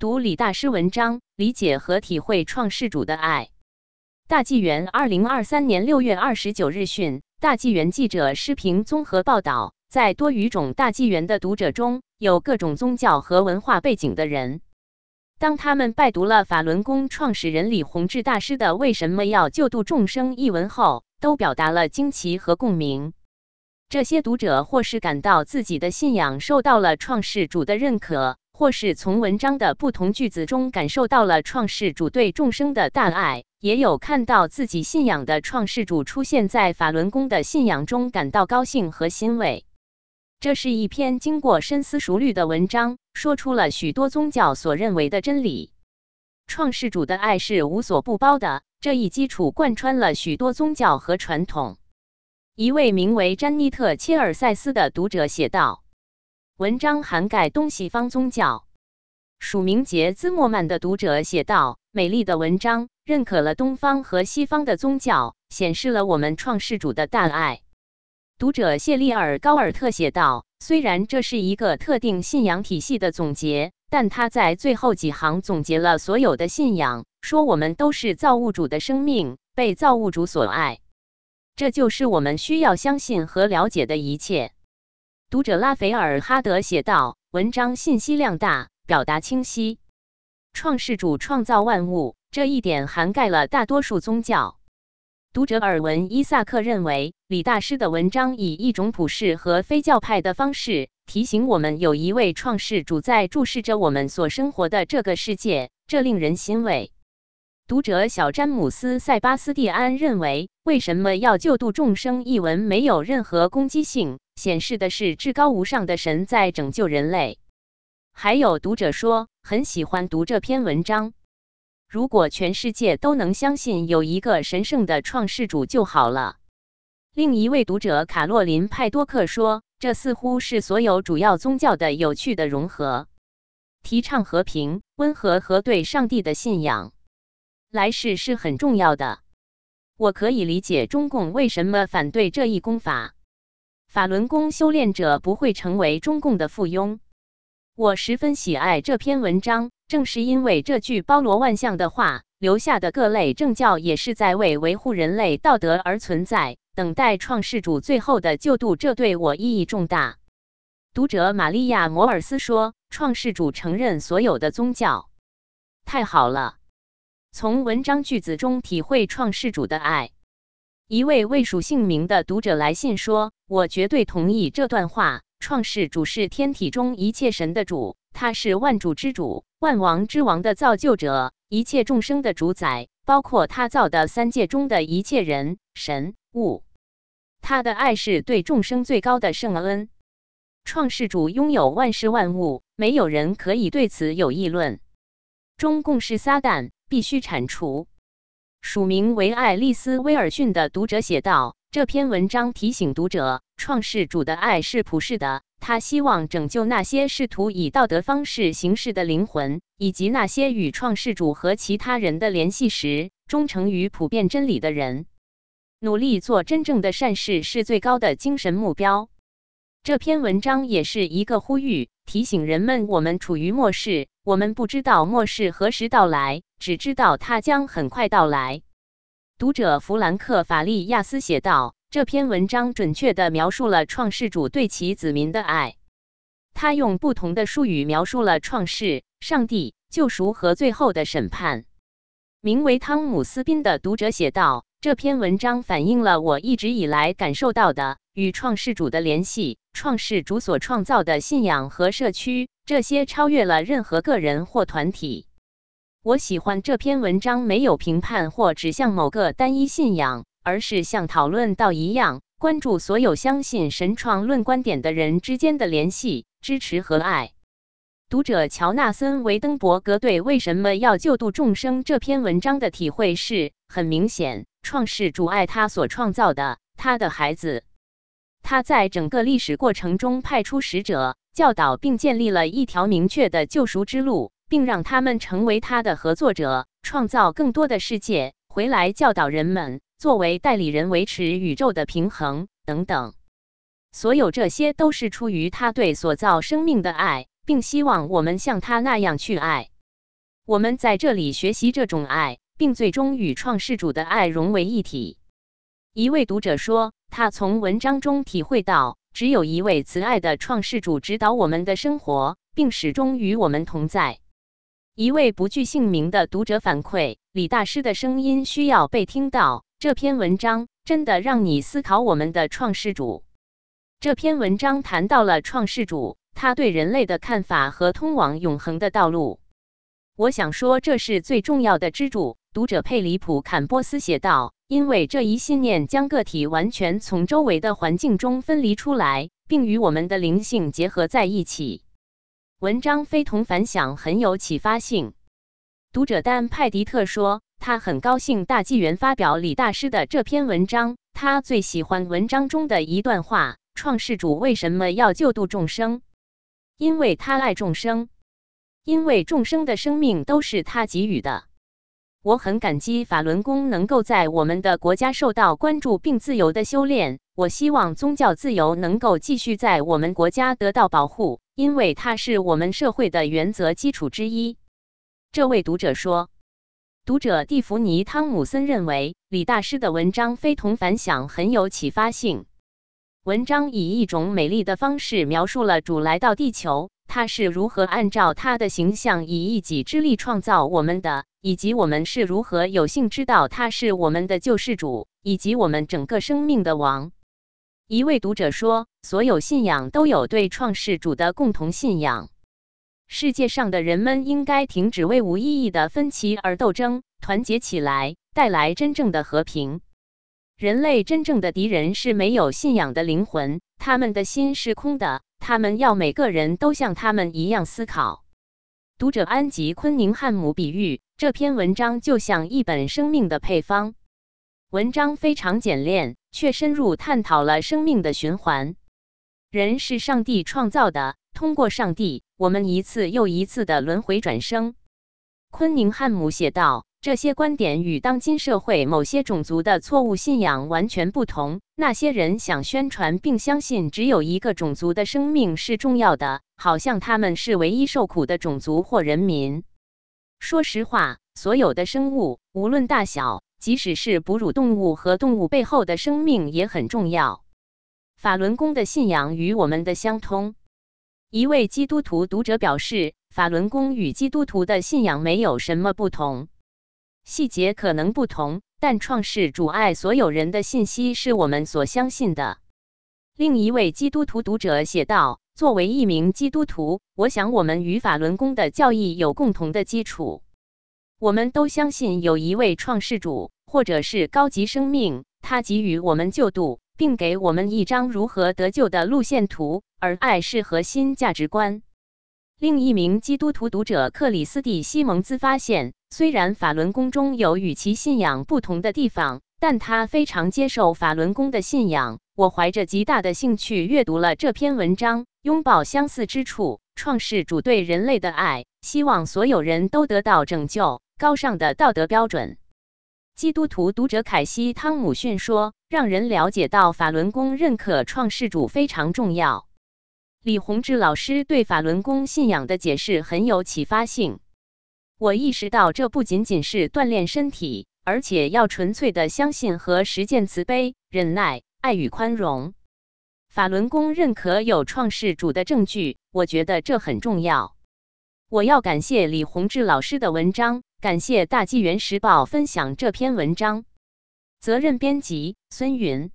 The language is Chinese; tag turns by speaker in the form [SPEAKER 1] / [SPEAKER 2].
[SPEAKER 1] 读李大师文章，理解和体会创世主的爱。大纪元二零二三年六月二十九日讯，大纪元记者施平综合报道，在多语种大纪元的读者中有各种宗教和文化背景的人。当他们拜读了法轮功创始人李洪志大师的《为什么要救度众生》一文后，都表达了惊奇和共鸣。这些读者或是感到自己的信仰受到了创世主的认可。或是从文章的不同句子中感受到了创世主对众生的大爱，也有看到自己信仰的创世主出现在法轮功的信仰中感到高兴和欣慰。这是一篇经过深思熟虑的文章，说出了许多宗教所认为的真理。创世主的爱是无所不包的，这一基础贯穿了许多宗教和传统。一位名为詹妮特·切尔塞斯的读者写道。文章涵盖东西方宗教。署名杰兹莫曼的读者写道：“美丽的文章，认可了东方和西方的宗教，显示了我们创世主的大爱。”读者谢利尔高尔特写道：“虽然这是一个特定信仰体系的总结，但他在最后几行总结了所有的信仰，说我们都是造物主的生命，被造物主所爱。这就是我们需要相信和了解的一切。”读者拉斐尔哈德写道：“文章信息量大，表达清晰。创世主创造万物，这一点涵盖了大多数宗教。”读者尔文伊萨克认为，李大师的文章以一种普世和非教派的方式提醒我们，有一位创世主在注视着我们所生活的这个世界，这令人欣慰。读者小詹姆斯塞巴斯蒂安认为，为什么要救度众生？一文没有任何攻击性。显示的是至高无上的神在拯救人类。还有读者说很喜欢读这篇文章。如果全世界都能相信有一个神圣的创世主就好了。另一位读者卡洛琳派多克说，这似乎是所有主要宗教的有趣的融合，提倡和平、温和和对上帝的信仰。来世是很重要的。我可以理解中共为什么反对这一功法。法轮功修炼者不会成为中共的附庸。我十分喜爱这篇文章，正是因为这句包罗万象的话留下的各类政教也是在为维护人类道德而存在，等待创世主最后的救度，这对我意义重大。读者玛利亚·摩尔斯说：“创世主承认所有的宗教，太好了！从文章句子中体会创世主的爱。”一位未署姓名的读者来信说：“我绝对同意这段话。创世主是天体中一切神的主，他是万主之主、万王之王的造就者，一切众生的主宰，包括他造的三界中的一切人、神、物。他的爱是对众生最高的圣恩。创世主拥有万事万物，没有人可以对此有议论。中共是撒旦，必须铲除。”署名为爱丽丝·威尔逊的读者写道：“这篇文章提醒读者，创世主的爱是普世的，他希望拯救那些试图以道德方式行事的灵魂，以及那些与创世主和其他人的联系时忠诚于普遍真理的人。努力做真正的善事是最高的精神目标。”这篇文章也是一个呼吁，提醒人们我们处于末世，我们不知道末世何时到来。只知道它将很快到来。读者弗兰克·法利亚斯写道：“这篇文章准确地描述了创世主对其子民的爱。他用不同的术语描述了创世、上帝、救赎和最后的审判。”名为汤姆斯宾的读者写道：“这篇文章反映了我一直以来感受到的与创世主的联系。创世主所创造的信仰和社区，这些超越了任何个人或团体。”我喜欢这篇文章，没有评判或指向某个单一信仰，而是像讨论到一样，关注所有相信神创论观点的人之间的联系、支持和爱。读者乔纳森·维登伯格对为什么要救度众生这篇文章的体会是很明显：创世主爱他所创造的他的孩子，他在整个历史过程中派出使者，教导并建立了一条明确的救赎之路。并让他们成为他的合作者，创造更多的世界，回来教导人们，作为代理人维持宇宙的平衡等等。所有这些都是出于他对所造生命的爱，并希望我们像他那样去爱。我们在这里学习这种爱，并最终与创世主的爱融为一体。一位读者说，他从文章中体会到，只有一位慈爱的创世主指导我们的生活，并始终与我们同在。一位不具姓名的读者反馈，李大师的声音需要被听到。这篇文章真的让你思考我们的创世主。这篇文章谈到了创世主，他对人类的看法和通往永恒的道路。我想说，这是最重要的支柱。读者佩里普坎波斯写道。因为这一信念将个体完全从周围的环境中分离出来，并与我们的灵性结合在一起。文章非同凡响，很有启发性。读者丹派迪特说，他很高兴大纪元发表李大师的这篇文章。他最喜欢文章中的一段话：“创世主为什么要救度众生？因为他爱众生，因为众生的生命都是他给予的。”我很感激法轮功能够在我们的国家受到关注并自由的修炼。我希望宗教自由能够继续在我们国家得到保护，因为它是我们社会的原则基础之一。这位读者说，读者蒂芙尼·汤姆森认为李大师的文章非同凡响，很有启发性。文章以一种美丽的方式描述了主来到地球。他是如何按照他的形象，以一己之力创造我们的，以及我们是如何有幸知道他是我们的救世主，以及我们整个生命的王？一位读者说：“所有信仰都有对创世主的共同信仰。世界上的人们应该停止为无意义的分歧而斗争，团结起来，带来真正的和平。人类真正的敌人是没有信仰的灵魂，他们的心是空的。”他们要每个人都像他们一样思考。读者安吉昆宁汉姆比喻这篇文章就像一本生命的配方。文章非常简练，却深入探讨了生命的循环。人是上帝创造的，通过上帝，我们一次又一次的轮回转生。昆宁汉姆写道。这些观点与当今社会某些种族的错误信仰完全不同。那些人想宣传并相信只有一个种族的生命是重要的，好像他们是唯一受苦的种族或人民。说实话，所有的生物，无论大小，即使是哺乳动物和动物背后的生命也很重要。法轮功的信仰与我们的相通。一位基督徒读者表示，法轮功与基督徒的信仰没有什么不同。细节可能不同，但创世主爱所有人的信息是我们所相信的。另一位基督徒读者写道：“作为一名基督徒，我想我们与法轮功的教义有共同的基础。我们都相信有一位创世主，或者是高级生命，他给予我们救度，并给我们一张如何得救的路线图，而爱是核心价值观。”另一名基督徒读者克里斯蒂西蒙兹发现，虽然法轮功中有与其信仰不同的地方，但他非常接受法轮功的信仰。我怀着极大的兴趣阅读了这篇文章，拥抱相似之处，创世主对人类的爱，希望所有人都得到拯救，高尚的道德标准。基督徒读者凯西汤姆逊说：“让人了解到法轮功认可创世主非常重要。”李洪志老师对法轮功信仰的解释很有启发性。我意识到，这不仅仅是锻炼身体，而且要纯粹的相信和实践慈悲、忍耐、爱与宽容。法轮功认可有创世主的证据，我觉得这很重要。我要感谢李洪志老师的文章，感谢大纪元时报分享这篇文章。责任编辑：孙云。